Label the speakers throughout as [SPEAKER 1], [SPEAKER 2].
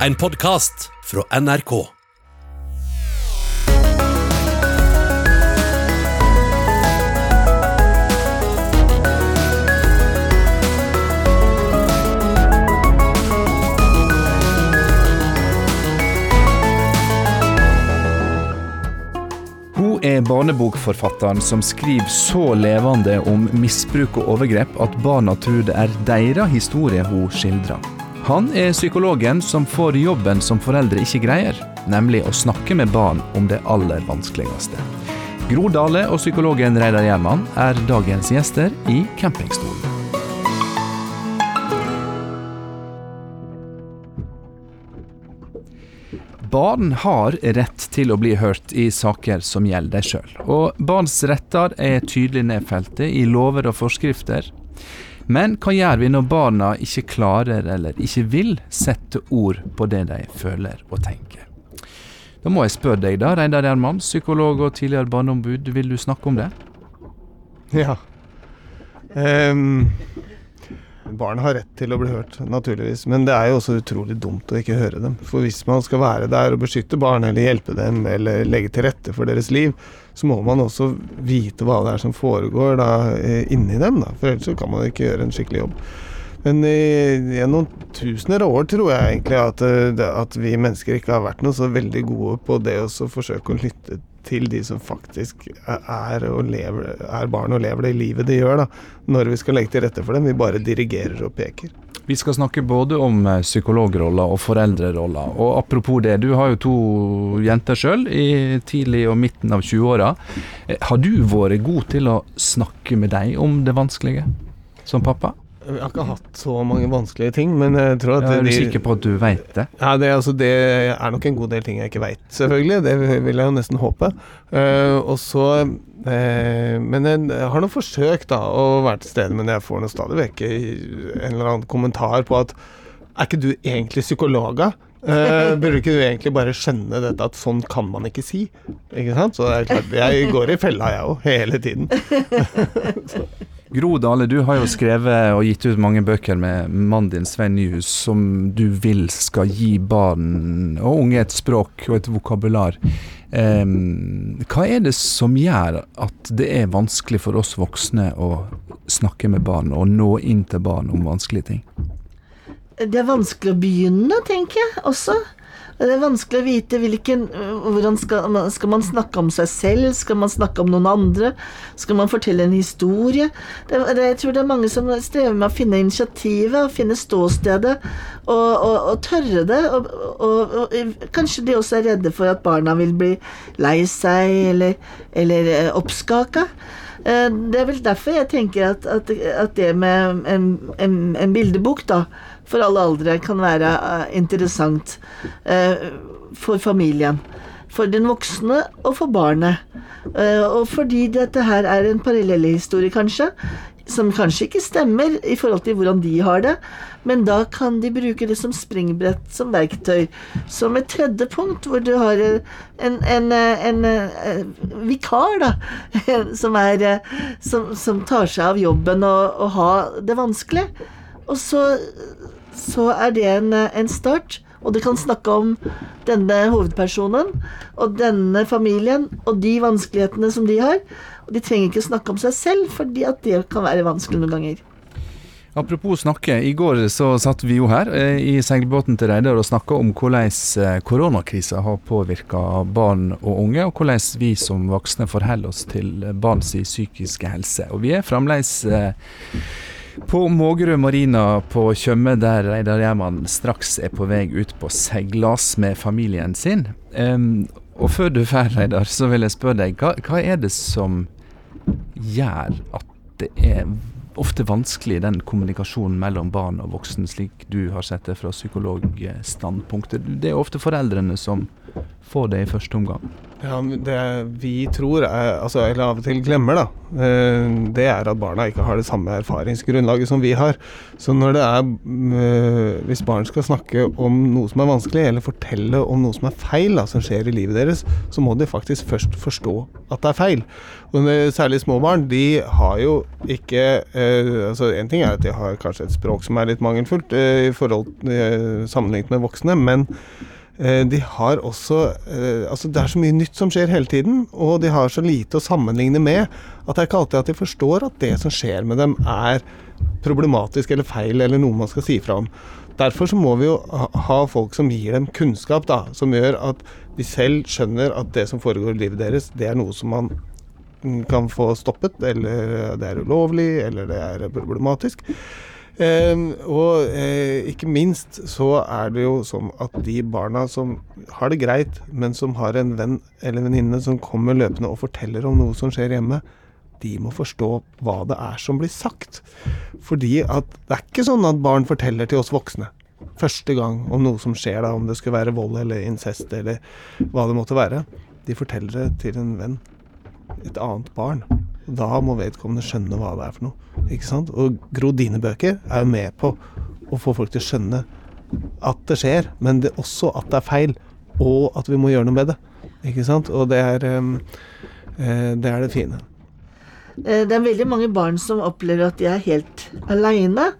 [SPEAKER 1] En podkast fra NRK.
[SPEAKER 2] Hun er barnebokforfatteren som skriver så levende om misbruk og overgrep at barna tror det er deres historie hun skildrer. Han er psykologen som får jobben som foreldre ikke greier, nemlig å snakke med barn om det aller vanskeligste. Gro Dale og psykologen Reidar Gjerman er dagens gjester i campingstolen. Barn har rett til å bli hørt i saker som gjelder deg sjøl. Og barns retter er tydelig nedfelte i lover og forskrifter. Men hva gjør vi når barna ikke klarer eller ikke vil sette ord på det de føler og tenker? Da må jeg spørre deg, da, Reidar Gjerman, psykolog og tidligere barneombud, vil du snakke om det?
[SPEAKER 3] Ja. Ehm, barn har rett til å bli hørt, naturligvis. Men det er jo også utrolig dumt å ikke høre dem. For hvis man skal være der og beskytte barn, eller hjelpe dem, eller legge til rette for deres liv, så må man også vite hva det er som foregår da, eh, inni dem. Da. For ellers kan man ikke gjøre en skikkelig jobb. Men i, gjennom tusener av år tror jeg egentlig at, eh, at vi mennesker ikke har vært noe så veldig gode på det å forsøke å lytte til de som faktisk er, og lever, er barn og lever det livet de gjør, da, når vi skal legge til rette for dem. Vi bare dirigerer og peker.
[SPEAKER 2] Vi skal snakke både om psykologroller psykologrolla og foreldrerolla. Og apropos det, du har jo to jenter sjøl, i tidlig og midten av 20-åra. Eh, Har du vært god til å snakke med dem om det vanskelige som pappa?
[SPEAKER 3] Jeg har ikke hatt så mange vanskelige ting, men jeg tror at
[SPEAKER 2] Ja, er du
[SPEAKER 3] de-
[SPEAKER 2] sikker på at du veit det?
[SPEAKER 3] Ja, det, altså, det er nok en god del ting jeg ikke veit, selvfølgelig. Det vil jeg jo nesten håpe. Uh, og så uh, Men jeg har nå forsøkt da å være til stede, men jeg får nå stadig vekk en eller annen kommentar på at Er ikke du egentlig psykologa? Eh, burde ikke du egentlig bare skjønne dette, at sånn kan man ikke si? Ikke sant? Så det er klart, jeg går i fella, jeg òg, hele tiden.
[SPEAKER 2] Gro Dale, du har jo skrevet og gitt ut mange bøker med mannen din Svein Nyhus, som du vil skal gi barn og unge et språk og et vokabular. Em, hva er det som gjør at det er vanskelig for oss voksne å snakke med barn og nå inn til barn om vanskelige ting?
[SPEAKER 4] Det er vanskelig å begynne, tenker jeg også. Det er vanskelig å vite hvilken Hvordan skal man, skal man snakke om seg selv? Skal man snakke om noen andre? Skal man fortelle en historie? Det, det, jeg tror det er mange som strever med å finne initiativet, å finne ståstedet, og, og, og tørre det. Og, og, og kanskje de også er redde for at barna vil bli lei seg eller, eller eh, oppskaka. Eh, Det er vel derfor jeg tenker at, at, at det med en, en, en bildebok da, for alle aldre kan være eh, interessant eh, for familien. For den voksne og for barnet. Eh, og fordi dette her er en parallellhistorie, kanskje, som kanskje ikke stemmer i forhold til hvordan de har det, men da kan de bruke det som springbrett, som verktøy. Som et tredje punkt, hvor du har en, en, en, en vikar, da, som, er, som, som tar seg av jobben og, og har det vanskelig. Og så, så er det en, en start. Og du kan snakke om denne hovedpersonen og denne familien og de vanskelighetene som de har. Og de trenger ikke snakke om seg selv, fordi det kan være vanskelig noen ganger.
[SPEAKER 2] Apropos snakke, i går så satt vi jo her eh, i seilbåten til Reidar og snakka om hvordan eh, koronakrisa har påvirka barn og unge, og hvordan vi som voksne forholder oss til barns psykiske helse. Og vi er fremdeles eh, på Mågerø marina på Tjøme, der Reidar Gjerman straks er på vei ut på seilas med familien sin. Um, og før du drar, Reidar, så vil jeg spørre deg, hva, hva er det som gjør at det er ofte vanskelig, den kommunikasjonen mellom barn og voksen, slik du har sett det fra psykologstandpunktet. Det er ofte foreldrene som få det i første omgang?
[SPEAKER 3] Ja, Det vi tror, er, altså, eller av og til glemmer, da, eh, det er at barna ikke har det samme erfaringsgrunnlaget som vi har. Så når det er eh, Hvis barn skal snakke om noe som er vanskelig, eller fortelle om noe som er feil da, som skjer i livet deres, så må de faktisk først forstå at det er feil. Og særlig små barn, de har jo ikke eh, altså En ting er at de har kanskje et språk som er litt mangelfullt i forhold sammenlignet med voksne, men de har også eh, Altså, det er så mye nytt som skjer hele tiden, og de har så lite å sammenligne med at det er ikke alltid at de forstår at det som skjer med dem, er problematisk eller feil eller noe man skal si fra om. Derfor så må vi jo ha folk som gir dem kunnskap, da, som gjør at de selv skjønner at det som foregår i livet deres, det er noe som man kan få stoppet, eller det er ulovlig, eller det er problematisk. Eh, og eh, ikke minst så er det jo sånn at de barna som har det greit, men som har en venn eller venninne som kommer løpende og forteller om noe som skjer hjemme, de må forstå hva det er som blir sagt. Fordi at det er ikke sånn at barn forteller til oss voksne første gang om noe som skjer, da, om det skulle være vold eller incest eller hva det måtte være. De forteller det til en venn, et annet barn. Da må vedkommende skjønne hva det er for noe. Ikke sant? Og Gro dine bøker er jo med på å få folk til å skjønne at det skjer, men det også at det er feil, og at vi må gjøre noe med det. Ikke sant? Og det er, um, det, er det fine.
[SPEAKER 4] Eh, det er veldig mange barn som opplever at de er helt aleine,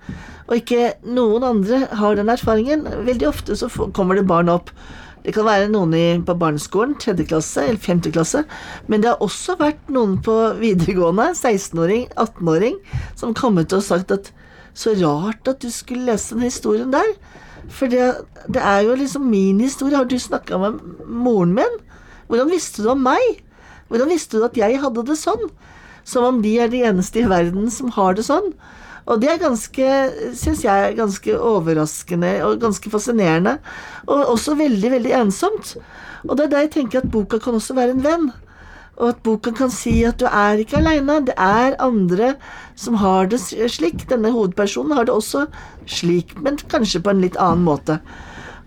[SPEAKER 4] og ikke noen andre har den erfaringen. Veldig ofte så kommer det barn opp det kan være noen i, på barneskolen, tredje klasse eller femte klasse, men det har også vært noen på videregående, 16-åring, 18-åring, som kommet og sagt at så rart at du skulle lese den historien der. For det, det er jo liksom min historie. Har du snakka med moren min? Hvordan visste du om meg? Hvordan visste du at jeg hadde det sånn? Som om de er de eneste i verden som har det sånn. Og det er ganske, syns jeg, ganske overraskende og ganske fascinerende. Og også veldig, veldig ensomt. Og det er der jeg tenker at boka kan også være en venn. Og at boka kan si at du er ikke aleine. Det er andre som har det slik. Denne hovedpersonen har det også slik, men kanskje på en litt annen måte.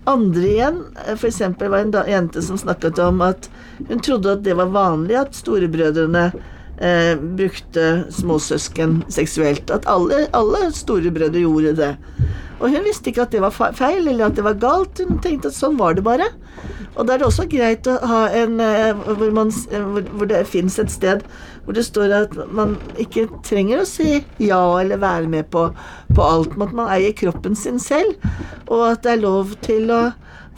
[SPEAKER 4] Andre igjen, f.eks. var en jente som snakket om at hun trodde at det var vanlig at storebrødrene eh, brukte småsøsken seksuelt. At alle, alle storebrødre gjorde det. Og hun visste ikke at det var feil, eller at det var galt. Hun tenkte at sånn var det bare. Og da er det også greit å ha en eh, hvor, man, eh, hvor, det fins et sted hvor det står at man ikke trenger å si ja eller være med på, på alt, men at man eier kroppen sin selv, og at det er lov til å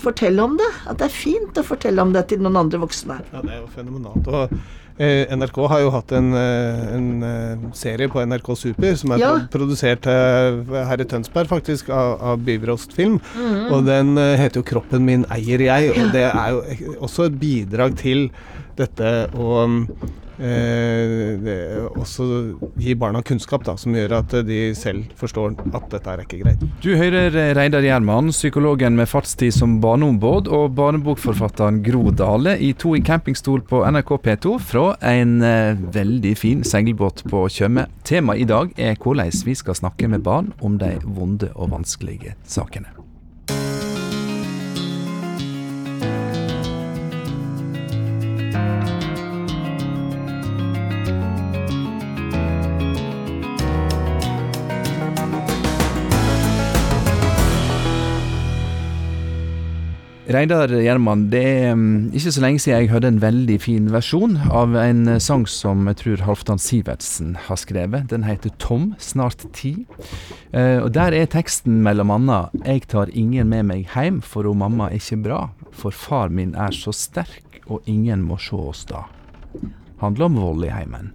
[SPEAKER 4] fortelle om det. At det er fint å fortelle om det til noen andre voksne.
[SPEAKER 3] Ja, det er jo fenomenalt. Og NRK har jo hatt en, eh, en, eh, serie på NRK Super som er ja. produsert her i Tønsberg, faktisk, av, av Byvrost Film. Mm. Og den heter jo 'Kroppen min eier jeg', og det er jo også et bidrag til dette å eh, også gi barna kunnskap da, som gjør at de selv forstår at dette er ikke greit.
[SPEAKER 2] Du hører Reidar Gjerman, psykologen med fartstid som barneombud, og barnebokforfatteren Gro Dale i To i campingstol på NRK P2 fra en eh, veldig fin seilbåt på Tjøme. Temaet i dag er hvordan vi skal snakke med barn om de vonde og vanskelige sakene. Reidar Gjerman, det er mm, ikke så lenge siden jeg hørte en veldig fin versjon av en eh, sang som jeg tror Halvdan Sivertsen har skrevet. Den heter Tom, snart ti. Eh, og Der er teksten mellom annet Jeg tar ingen med meg heim, for ho mamma er ikke bra. For far min er så sterk, og ingen må sjå oss da. Handler om vold i heimen.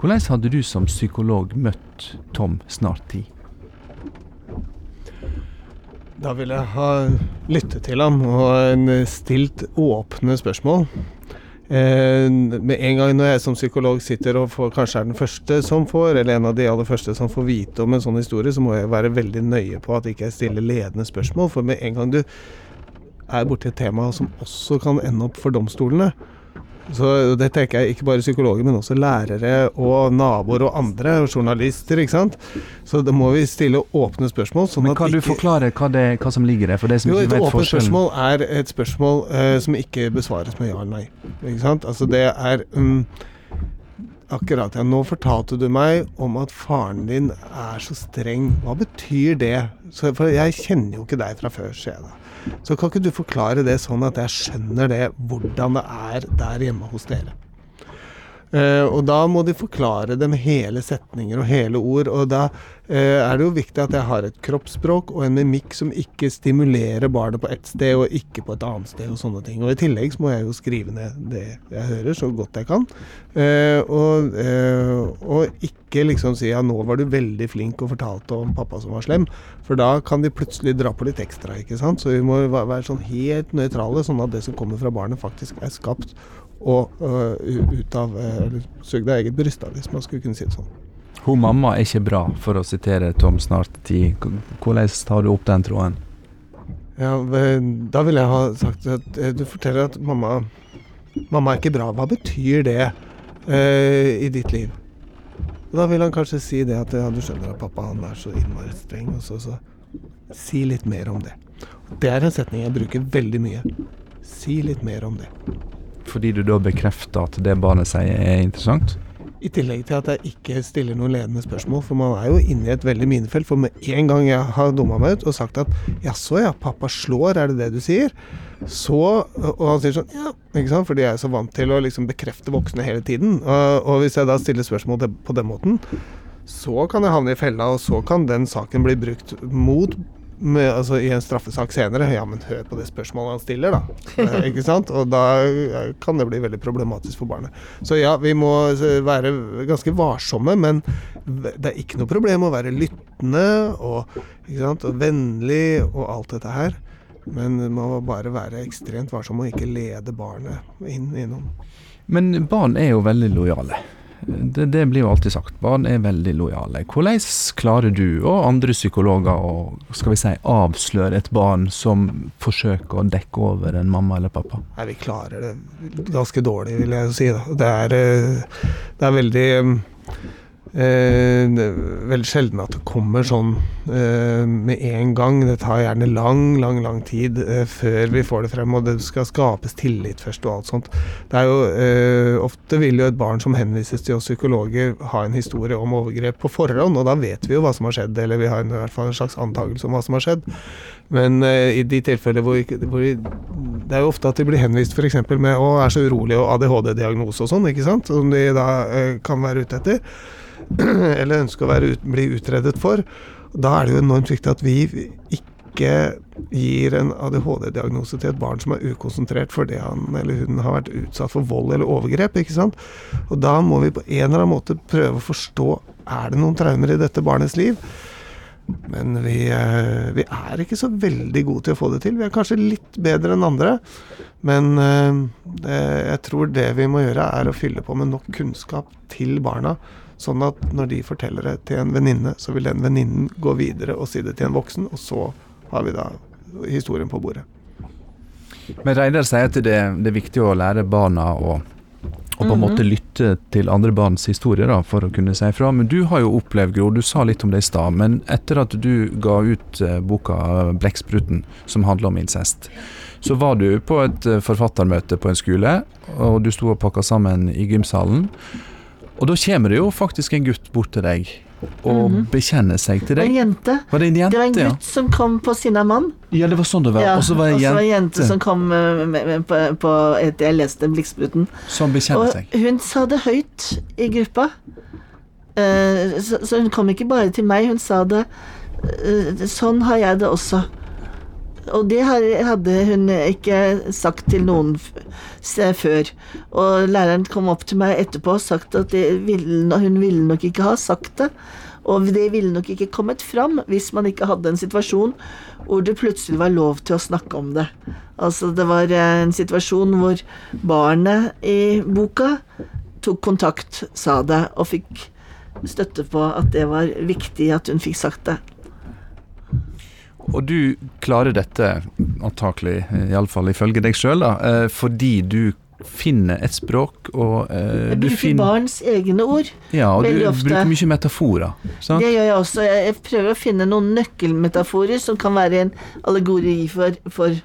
[SPEAKER 2] Hvordan hadde du som psykolog møtt Tom, snart ti?
[SPEAKER 3] Da vil jeg ha lyttet til ham og stilt åpne spørsmål. Eh, med en gang når jeg som psykolog sitter og får, kanskje er den første som får, eller en av de aller første som får vite om en sånn historie, så må jeg være veldig nøye på at jeg ikke stiller ledende spørsmål. For med en gang du er borti et tema som også kan ende opp for domstolene, Så det tenker jeg ikke bare psykologer, men også lærere og naboer og andre, og journalister, ikke sant. Så da må vi stille åpne spørsmål. Sånn
[SPEAKER 2] Men kan du forklare hva, det, hva som ligger der, for det som
[SPEAKER 3] jo,
[SPEAKER 2] ikke
[SPEAKER 3] et åpent spørsmål er et spørsmål uh, som ikke besvares med ja eller nei. Ikke sant? Altså det er um, Akkurat, ja. Nå fortalte du meg om at faren din er så streng. Hva betyr det? Så, for jeg kjenner jo ikke deg fra før, sier jeg da. Så kan ikke du forklare det sånn at jeg skjønner det, hvordan det er der hjemme hos dere? Eh, og da må de forklare dem hele setninger og hele ord. Og da uh, er det jo viktig at jeg har et kroppsspråk og en mimikk som ikke stimulerer barnet på ett sted og ikke på et annet sted og sånne ting. Og i tillegg så må jeg jo skrive ned det jeg hører så godt jeg kan. Uh, og, og ikke liksom si ja, nå var du veldig flink og fortalte om pappa som var slem. For da kan de plutselig dra på litt ekstra, ikke sant. Så vi må være sånn helt nøytrale, sånn at det som kommer fra barnet faktisk er skapt og øh, ut av øh, Eller sugd av eget bryst, hvis man skulle kunne si det sånn.
[SPEAKER 2] Hun mamma er ikke bra, for å sitere Tom Snart-tid. Hvordan tar du opp den tråden?
[SPEAKER 3] Ja, da ville jeg ha sagt at eh, du forteller at mamma Mamma er ikke bra. Hva betyr det uh, i ditt liv? Da vil han kanskje si det at ja, du skjønner at pappa han er så innmari streng, og så, så Si litt mer om det. Det er en setning jeg bruker veldig mye. Si litt mer om det.
[SPEAKER 2] Fordi du da bekrefter at det barnet sier er interessant?
[SPEAKER 3] I tillegg til at jeg ikke stiller noen ledende spørsmål, for man er jo inne i et veldig minefelt. For med en gang jeg har dumma meg ut og sagt at jaså ja, pappa slår, er det det du sier? Så Og han sier sånn ja, ikke sant, fordi jeg er så vant til å liksom bekrefte voksne hele tiden. Og, og hvis jeg da stiller spørsmål på den måten, så kan jeg havne i fella, og så kan den saken bli brukt mot med, altså, I en straffesak senere. Ja, men hør på det spørsmålet han stiller, da. Eh, ikke sant? Og da eh, kan det bli veldig problematisk for barnet. Så ja, vi må eh, være ganske varsomme, men det er ikke noe problem å være lyttende og, og vennlig og alt dette her. Men må bare være ekstremt varsom og ikke lede barnet inn i noen
[SPEAKER 2] Men barn er jo veldig lojale. Det, det blir jo alltid sagt. Barn er veldig lojale. Hvordan klarer du og andre psykologer å skal vi si, avsløre et barn som forsøker å dekke over en mamma eller pappa?
[SPEAKER 3] Nei, vi klarer det ganske dårlig, vil jeg si. Det er, eh, det er veldig eh, veldig sjelden at det kommer sånn eh, med en gang. Det tar gjerne lang, lang lang tid eh, før vi får det frem, og det skal skapes tillit først og alt sånt. Det er jo eh, Ofte vil jo et barn som henvises til oss psykologer ha en historie om overgrep på forhånd, og da vet vi jo hva som har skjedd, eller vi har en, i hvert fall en slags antakelse om hva som har skjedd. Men eh, i de tilfeller hvor, hvor de, Det er jo ofte at de blir henvist f.eks. med å er så urolig og ADHD-diagnose og sånn, ikke sant, som de da eh, kan være ute etter. eller ønsker å ut, bli utredet for. Da er det jo enormt viktig at vi ikke gir en ADHD-diagnose til et barn som er ukonsentrert fordi han eller hun har vært utsatt for vold eller overgrep. ikke sant? Og da må vi på en eller annen måte prøve å forstå er det noen traumer i dette barnets liv. Men vi, eh, vi er ikke så veldig gode til å få det til. Vi er kanskje litt bedre enn andre. Men eh, det, jeg tror det vi må gjøre, er å fylle på med nok kunnskap til barna. Sånn at når de forteller det til en venninne, så vil den venninnen gå videre og si det til en voksen, og så har vi da historien på bordet.
[SPEAKER 2] Men Reidar sier at det, det er viktig å lære barna å, og på en måte lytte til andre barns historier da, for å kunne si ifra. Men du har jo opplevd, Gro, du sa litt om det i stad, men etter at du ga ut eh, boka 'Blekkspruten', som handler om incest, så var du på et eh, forfattermøte på en skole, og du sto og pakka sammen i gymsalen. Og da kommer det jo faktisk en gutt bort til deg og
[SPEAKER 4] Mhm.
[SPEAKER 2] bekjenner seg til
[SPEAKER 4] var en jente.
[SPEAKER 2] Var det en jente,
[SPEAKER 4] Det var en
[SPEAKER 2] gutt ja?
[SPEAKER 4] som kom på sinne av mann.
[SPEAKER 2] Ja, det var sånn det var.
[SPEAKER 4] Ja,
[SPEAKER 2] og så var det en
[SPEAKER 4] en
[SPEAKER 2] jente
[SPEAKER 4] jente som kom eh, på, på etter jeg leste 'Blikkspruten'.
[SPEAKER 2] som bekjenner
[SPEAKER 4] Og
[SPEAKER 2] seg.
[SPEAKER 4] hun sa det høyt i gruppa. Eh, så, så hun kom ikke bare til meg, hun sa det eh, Sånn har jeg det også. Og det hadde hun ikke sagt til noen før. Og læreren kom opp til meg etterpå og sagt at ville, hun ville nok ikke ha sagt det. Og det ville nok ikke kommet fram hvis man ikke hadde en situasjon hvor det plutselig var lov til å snakke om det. Altså det var eh, en situasjon hvor barnet i boka tok kontakt, sa det, og fikk støtte på at det var viktig at hun fikk sagt det.
[SPEAKER 2] Og du klarer dette, antakelig, iallfall ifølge deg sjøl, fordi du finner et språk, og eh,
[SPEAKER 4] Jeg bruker
[SPEAKER 2] finner
[SPEAKER 4] barns egne ord.
[SPEAKER 2] Ja, og du
[SPEAKER 4] ofte.
[SPEAKER 2] bruker mye metaforer. Sant?
[SPEAKER 4] Det gjør jeg også. Jeg prøver å finne noen nøkkelmetaforer som kan være en allegori for, for,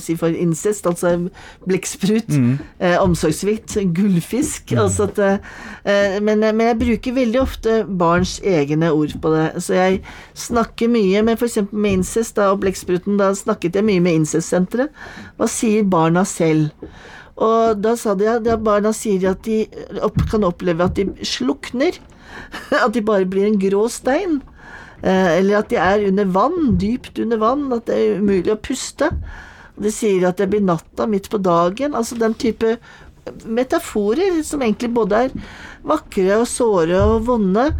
[SPEAKER 4] si, for incest, altså blekksprut,
[SPEAKER 2] Mm.
[SPEAKER 4] eh, omsorgssvikt, gullfisk. Altså at, eh, men, men jeg bruker veldig ofte barns egne ord på det. Så jeg snakker mye med f.eks. med incest da, og blekkspruten. Da snakket jeg mye med incestsenteret. Hva sier barna selv? Og da sa de at barna sier at de kan oppleve at de slukner. At de bare blir en grå stein. Eh, eller at de er under vann, dypt under vann. At det er umulig å puste. De sier at det blir natta midt på dagen. Altså den type metaforer som egentlig både er vakre og såre og vonde,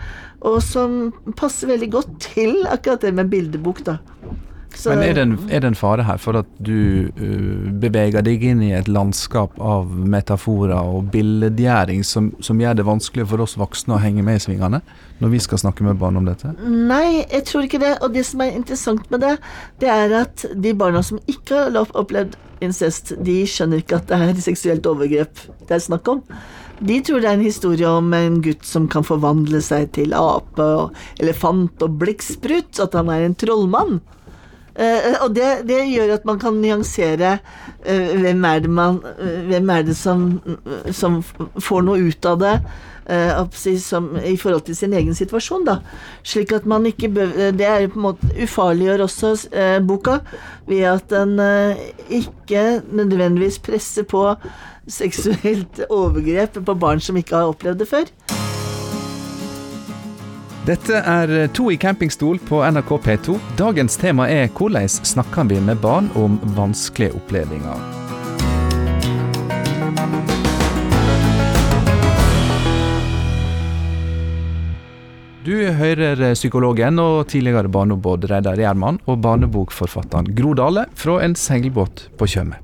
[SPEAKER 4] og som passer veldig godt til akkurat det med bildebok, da. Så-
[SPEAKER 2] Men er det, en, er det en fare her for at du uh, beveger deg inn i et landskap av metaforer og billedgjøring som, som gjør det vanskelig for oss voksne å henge med i svingene når vi skal snakke med barn om dette?
[SPEAKER 4] Nei, jeg tror ikke det. Og det som er interessant med det, det er at de barna som ikke har opplevd incest, de skjønner ikke at det er seksuelt overgrep det er snakk om. De tror det er en historie om en gutt som kan forvandle seg til ape og elefant og blekksprut, at han er en trollmann. Eh, og det, det gjør at man kan nyansere eh, hvem er det man eh, Hvem er det som, som får noe ut av det som, i forhold til sin egen situasjon, da. Slik at man ikke bør Det er på en måte ufarliggjør også eh, boka ved at den eh, ikke nødvendigvis presser på seksuelt overgrep på barn som ikke har opplevd det før.
[SPEAKER 2] Dette er To i campingstol på NRK P2. Dagens tema er hvordan snakker vi med barn om vanskelige opplevelser. Du hører psykologen og tidligere barneombud Reidar Gjerman og barnebokforfatteren Gro Dale fra en seilbåt på Tjøme.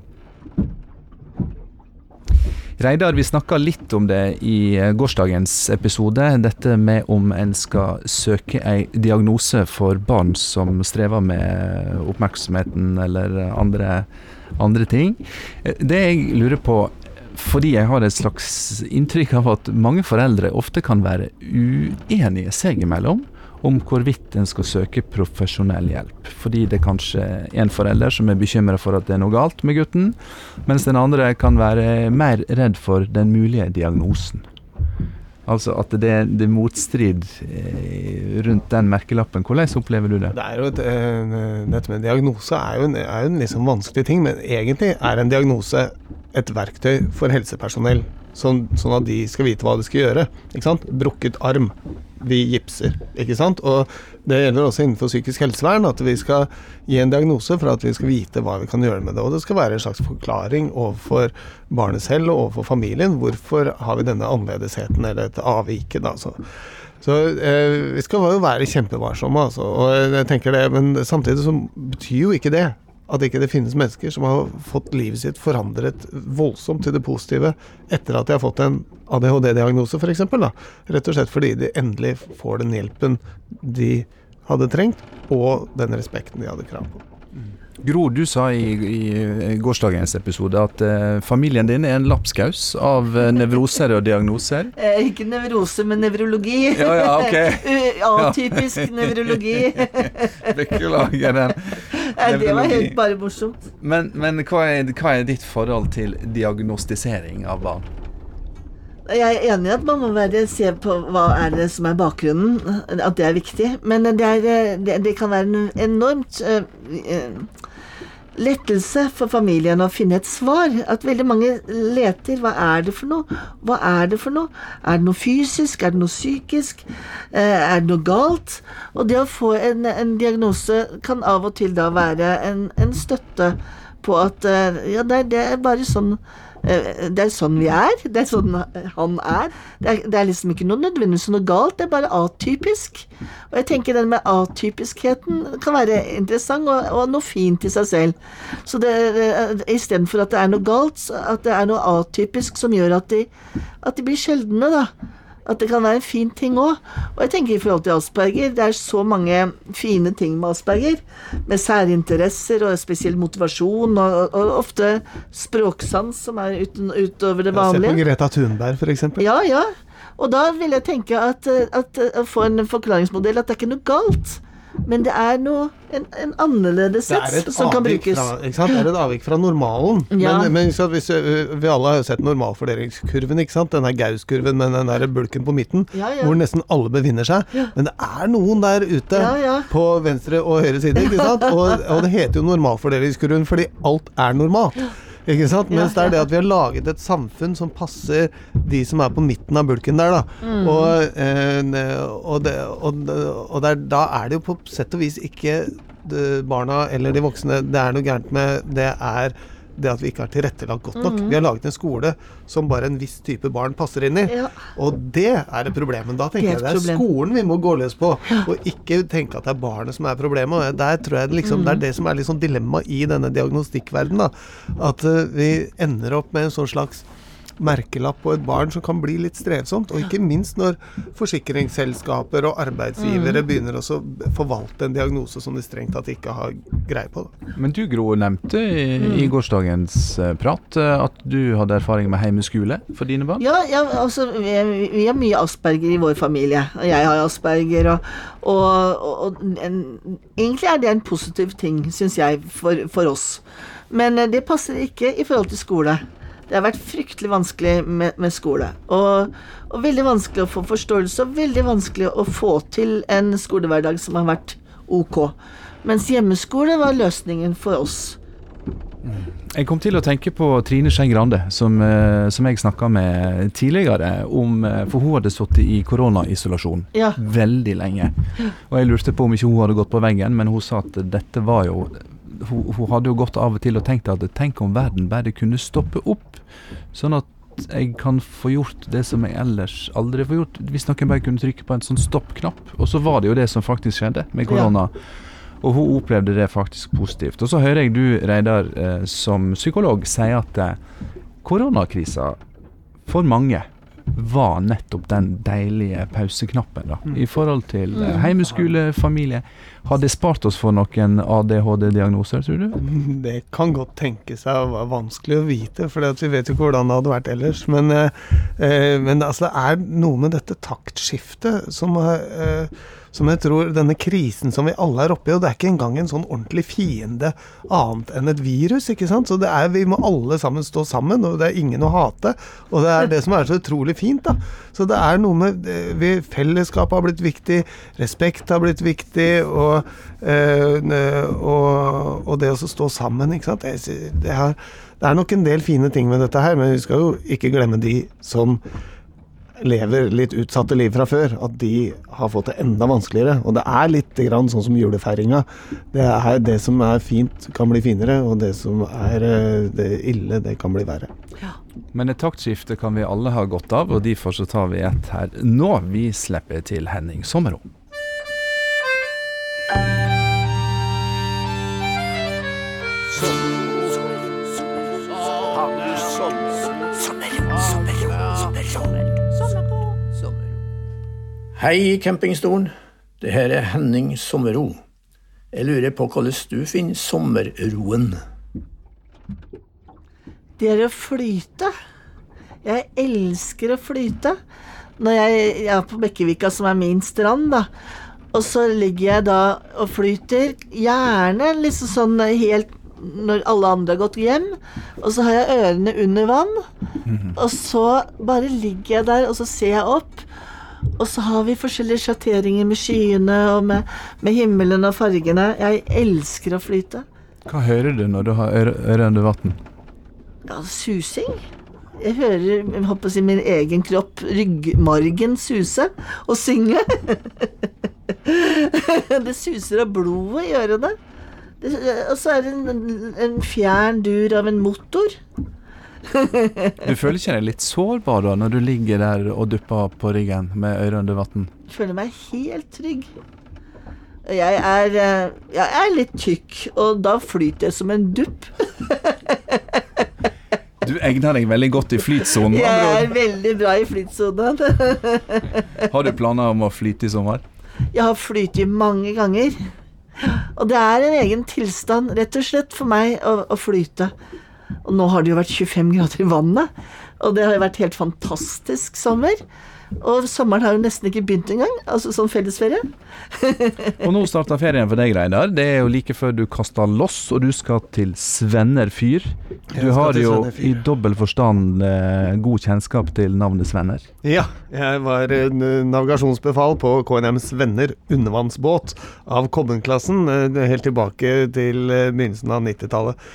[SPEAKER 2] Reidar, vi snakka litt om det i eh, gårsdagens episode. Dette med om en skal søke ei diagnose for barn som strever med oppmerksomheten eller andre, andre ting. Eh, Det jeg lurer på, fordi jeg har et slags inntrykk av at mange foreldre ofte kan være uenige seg imellom om hvorvidt en skal søke profesjonell hjelp. Fordi det er kanskje en forelder som er bekymra for at det er noe galt med gutten, mens den andre kan være mer redd for den mulige diagnosen. Altså at det, det er motstrid eh, rundt den merkelappen. Hvordan opplever du det?
[SPEAKER 3] Det er jo et, eh, dette med diagnose er jo en, er en liksom vanskelig ting, men egentlig er en diagnose et verktøy for helsepersonell. Sånn, sånn at de skal vite hva de skal gjøre. Ikke sant? Brukket arm. Vi gipser. Ikke sant? Og det gjelder også innenfor psykisk helsevern at vi skal gi en diagnose for at vi skal vite hva vi kan gjøre med det. Og det skal være en slags forklaring overfor barnet selv og overfor familien. Hvorfor har vi denne annerledesheten eller dette avviket, da. Så, så eh, vi skal jo være kjempevarsomme, altså. Og jeg tenker det, men samtidig så betyr jo ikke det at ikke det finnes mennesker som har fått livet sitt forandret voldsomt til det positive etter at de har fått en ADHD-diagnose, f.eks. Rett og slett fordi de endelig får den hjelpen de hadde trengt, og den respekten de hadde krav på.
[SPEAKER 2] Gro, du sa i, i gårsdagens episode at eh, familien din er en lapskaus av eh, nevroser og diagnoser.
[SPEAKER 4] Eh, ikke nevrose, men nevrologi.
[SPEAKER 2] Ja, ja, ok.
[SPEAKER 4] Atypisk nevrologi.
[SPEAKER 2] Beklager den.
[SPEAKER 4] Det var helt bare morsomt.
[SPEAKER 2] Men, men hva, er, hva er ditt forhold til diagnostisering av barn?
[SPEAKER 4] Jeg er enig i at man må være, se på hva er det som er bakgrunnen, at det er viktig. Men det, er, eh, det, det kan være en enormt øh, eh, lettelse for familien å finne et svar. At veldig mange leter. Hva er det for noe? Hva er det for noe? Er det noe fysisk? Er det noe psykisk? Eh, er det noe galt? Og det å få en, en diagnose kan av og til da være en, en støtte på at eh, ja, det, det er bare sånn det er sånn vi er. Det er sånn han er. Det er, det er liksom ikke noe nødvendigvis noe galt, det er bare atypisk. Og jeg tenker den med atypiskheten kan være interessant og, og noe fint i seg selv. Så det, det- istedenfor at det er noe galt, at det er noe atypisk som gjør at de, at de blir sjeldne, da. At det kan være en fin ting òg. Og jeg tenker i forhold til asperger, det er så mange fine ting med asperger. Med særinteresser og spesiell motivasjon, og, og ofte språksans som er uten, utover det vanlige.
[SPEAKER 3] Se på. Greta Thunberg, eksempel.
[SPEAKER 4] Ja, ja. Og da vil jeg tenke at, at å få en forklaringsmodell at det er ikke noe galt. Men det er noe en, en annerledes
[SPEAKER 3] er et
[SPEAKER 4] som kan brukes.
[SPEAKER 3] fra? Det er et avvik fra normalen.
[SPEAKER 4] Ja.
[SPEAKER 3] Men, men sant, hvis, vi alle har jo sett normalfordelingskurven, ikke sant? Den der Gaus-kurven med den der bulken på midten,
[SPEAKER 4] Ja, ja.
[SPEAKER 3] hvor nesten alle befinner seg. Men det er noen der ute på venstre og høyre side, ikke sant? Og, og det heter jo normalfordelingskurven fordi alt er normalt. Ikke sant? Mens det er det at vi har laget et samfunn som passer de som er på midten av bulken der, da.
[SPEAKER 4] Mm.
[SPEAKER 3] Og, eh, og, det, og, og der, da er det jo på sett og vis ikke barna eller de voksne det er noe gærent med. Det er det at vi ikke har tilrettelagt godt nok. Vi har laget en skole som bare en viss type barn passer inn i.
[SPEAKER 4] Mm. Ja.
[SPEAKER 3] Og det er et problem. Men da tenker
[SPEAKER 4] Det
[SPEAKER 3] jeg det er
[SPEAKER 4] problem.
[SPEAKER 3] skolen vi må gå løs på, og ikke tenke at det er barnet som er problemet. Og Der tror jeg liksom, Det er det som er liksom dilemmaet dilemma i denne diagnostikkverdenen. At uh, vi ender opp med en sånn slags merkelapp på et barn som kan bli litt strevsomt. Og ikke minst når forsikringsselskaper og arbeidsgivere begynner å forvalte en diagnose som de strengt tatt ikke har greie på. Da.
[SPEAKER 2] Men du Gro nevnte i,
[SPEAKER 4] Mm.
[SPEAKER 2] i gårsdagens eh, prat eh, at du hadde erfaring med heimeskole for dine barn.
[SPEAKER 4] Ja, ja altså, vi, vi har mye asperger i vår familie. Og jeg har asperger, og, og, og, og en, egentlig er det en positiv ting, syns jeg, for, for oss. Men eh, det passer ikke i forhold til skole. Det har vært fryktelig vanskelig med, med skole. Og, og veldig vanskelig å få forståelse, og veldig vanskelig å få til en skolehverdag som har vært ok. Mens hjemmeskole var løsningen for oss.
[SPEAKER 2] Jeg kom til å tenke på Trine Skei Grande, som, eh, som jeg snakka med tidligere om eh, For hun hadde sittet i koronaisolasjon
[SPEAKER 4] Ja.
[SPEAKER 2] veldig lenge. Og jeg lurte på om ikke hun hadde gått på veggen, men hun sa at dette var jo Hun, hun hadde jo gått av og til og tenkt at tenk om verden bare kunne stoppe opp, sånn at jeg kan få gjort det som jeg ellers aldri får gjort. Hvis noen bare kunne trykke på en sånn stopp-knapp. Og så var det jo det som faktisk skjedde med korona. Og hun opplevde det faktisk positivt. Og så hører jeg du, Reidar, eh, som psykolog, si at eh, koronakrisa for mange var nettopp den deilige pauseknappen, da. I forhold til eh, heimeskole, familie. Har det spart oss for noen ADHD-diagnoser, tror du?
[SPEAKER 3] Det kan godt tenke seg å være vanskelig å vite, for vi vet jo ikke hvordan det hadde vært ellers. Men, eh, eh, men altså, det er noe med dette taktskiftet som, eh, som jeg tror Denne krisen som vi alle er oppi, og det er ikke engang en sånn ordentlig fiende annet enn et virus, ikke sant. Så det er, vi må alle sammen stå sammen, og det er ingen å hate. Og det er det som er så utrolig fint, da. Så det er noe med eh, vi, Fellesskapet har blitt viktig, respekt har blitt viktig, og, øh, og, og det å stå sammen, ikke sant. Jeg, det, er, det er nok en del fine ting med dette her, men vi skal jo ikke glemme de som lever litt utsatte liv fra før, at de har fått det enda vanskeligere. Og det er litt grann sånn som julefeiringa. Det er det som er fint, kan bli finere, og det som er eh, det ille, det kan bli verre.
[SPEAKER 2] Men et taktskifte kan vi alle ha godt av, og derfor så tar vi et her nå. Vi slipper til Henning Sommero.
[SPEAKER 5] Hei, campingstolen. Det her er Henning Sommerro. Jeg lurer på hvordan du finner sommerroen.
[SPEAKER 4] Det er å flyte. Jeg elsker å flyte. Når jeg, jeg er på Bekkevika, som er min strand, da. Og så ligger jeg da og flyter. Gjerne liksom sånn helt når alle andre har gått hjem. Og så har jeg ørene under vann. Og så bare ligger jeg der, og så ser jeg opp. Og så har vi forskjellige sjatteringer med skyene og med, med himmelen og fargene. Jeg elsker å flyte.
[SPEAKER 2] Hva hører du når du har øre- øret under vann?
[SPEAKER 4] Ja, susing. Jeg hører jeg håper å si, min egen kropp, ryggmargen, suse og synge. det suser av blodet i ørene. Og så er det en, en fjern dur av en motor.
[SPEAKER 2] Du føler ikke deg litt sårbar da når du ligger der og dupper på ryggen med øret under vann?
[SPEAKER 4] Føler meg helt trygg. Jeg er, eh, jeg er litt tykk, og da flyter jeg som en dupp.
[SPEAKER 2] Du egner deg veldig godt i flytsonen.
[SPEAKER 4] Jeg er veldig bra i flytsonen.
[SPEAKER 2] Har du planer om å flyte i sommer?
[SPEAKER 4] Jeg har flytet mange ganger. Og det er en egen tilstand, rett og slett, for meg å, å flyte. Og nå har det jo vært 25 grader i vannet, og det har jo vært helt fantastisk sommer. Og sommeren har jo nesten ikke begynt engang, altså sånn fellesferie.
[SPEAKER 2] Og nå starter ferien for deg, Reidar. Det er jo like før du kaster loss, og du skal til Svenner fyr. Du har jo i dobbel forstand eh, god kjennskap til navnet Svenner.
[SPEAKER 3] Ja, jeg var eh, navigasjonsbefal på KNMs Venner undervannsbåt av Kobben-klassen helt tilbake til eh, begynnelsen av 90-tallet.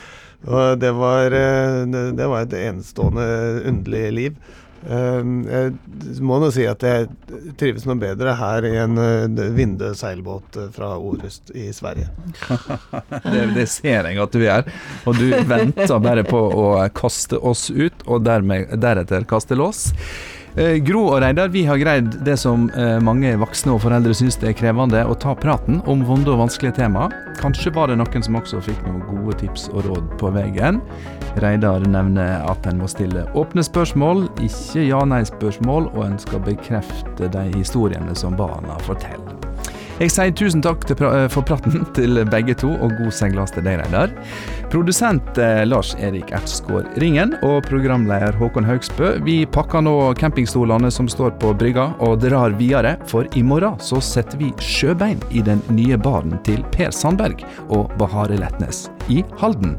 [SPEAKER 3] Og det var, eh, det var et enestående underlig liv. Eh, Jeg må nå si at jeg trives noe bedre her i en eh, Vinde seilbåt eh, fra Orust i Sverige.
[SPEAKER 2] Det, det ser jeg at du gjør. Og du venter bare på å kaste oss ut, og dermed, deretter kaste lås. Eh, Gro og Reidar, vi har greid det som eh, mange voksne og foreldre syns det er krevende, å ta praten om vonde og vanskelige tema. Kanskje var det noen som også fikk noen gode tips og råd på veien. Reidar nevner at en må stille åpne spørsmål, ikke ja-nei-spørsmål, og en skal bekrefte de historiene som barna forteller. Jeg sier tusen takk pra eh, for praten til begge to, og god seilas til deg, Reidar. Produsent eh, Lars Erik Ertsgaard Ringen og programleder Håkon Haugsbø. Vi pakker nå campingstolene som står på brygga og drar videre, for i morgen så setter vi sjøbein i den nye baren til Per Sandberg og Bahare Letnes i Halden.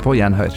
[SPEAKER 2] På gjenhør.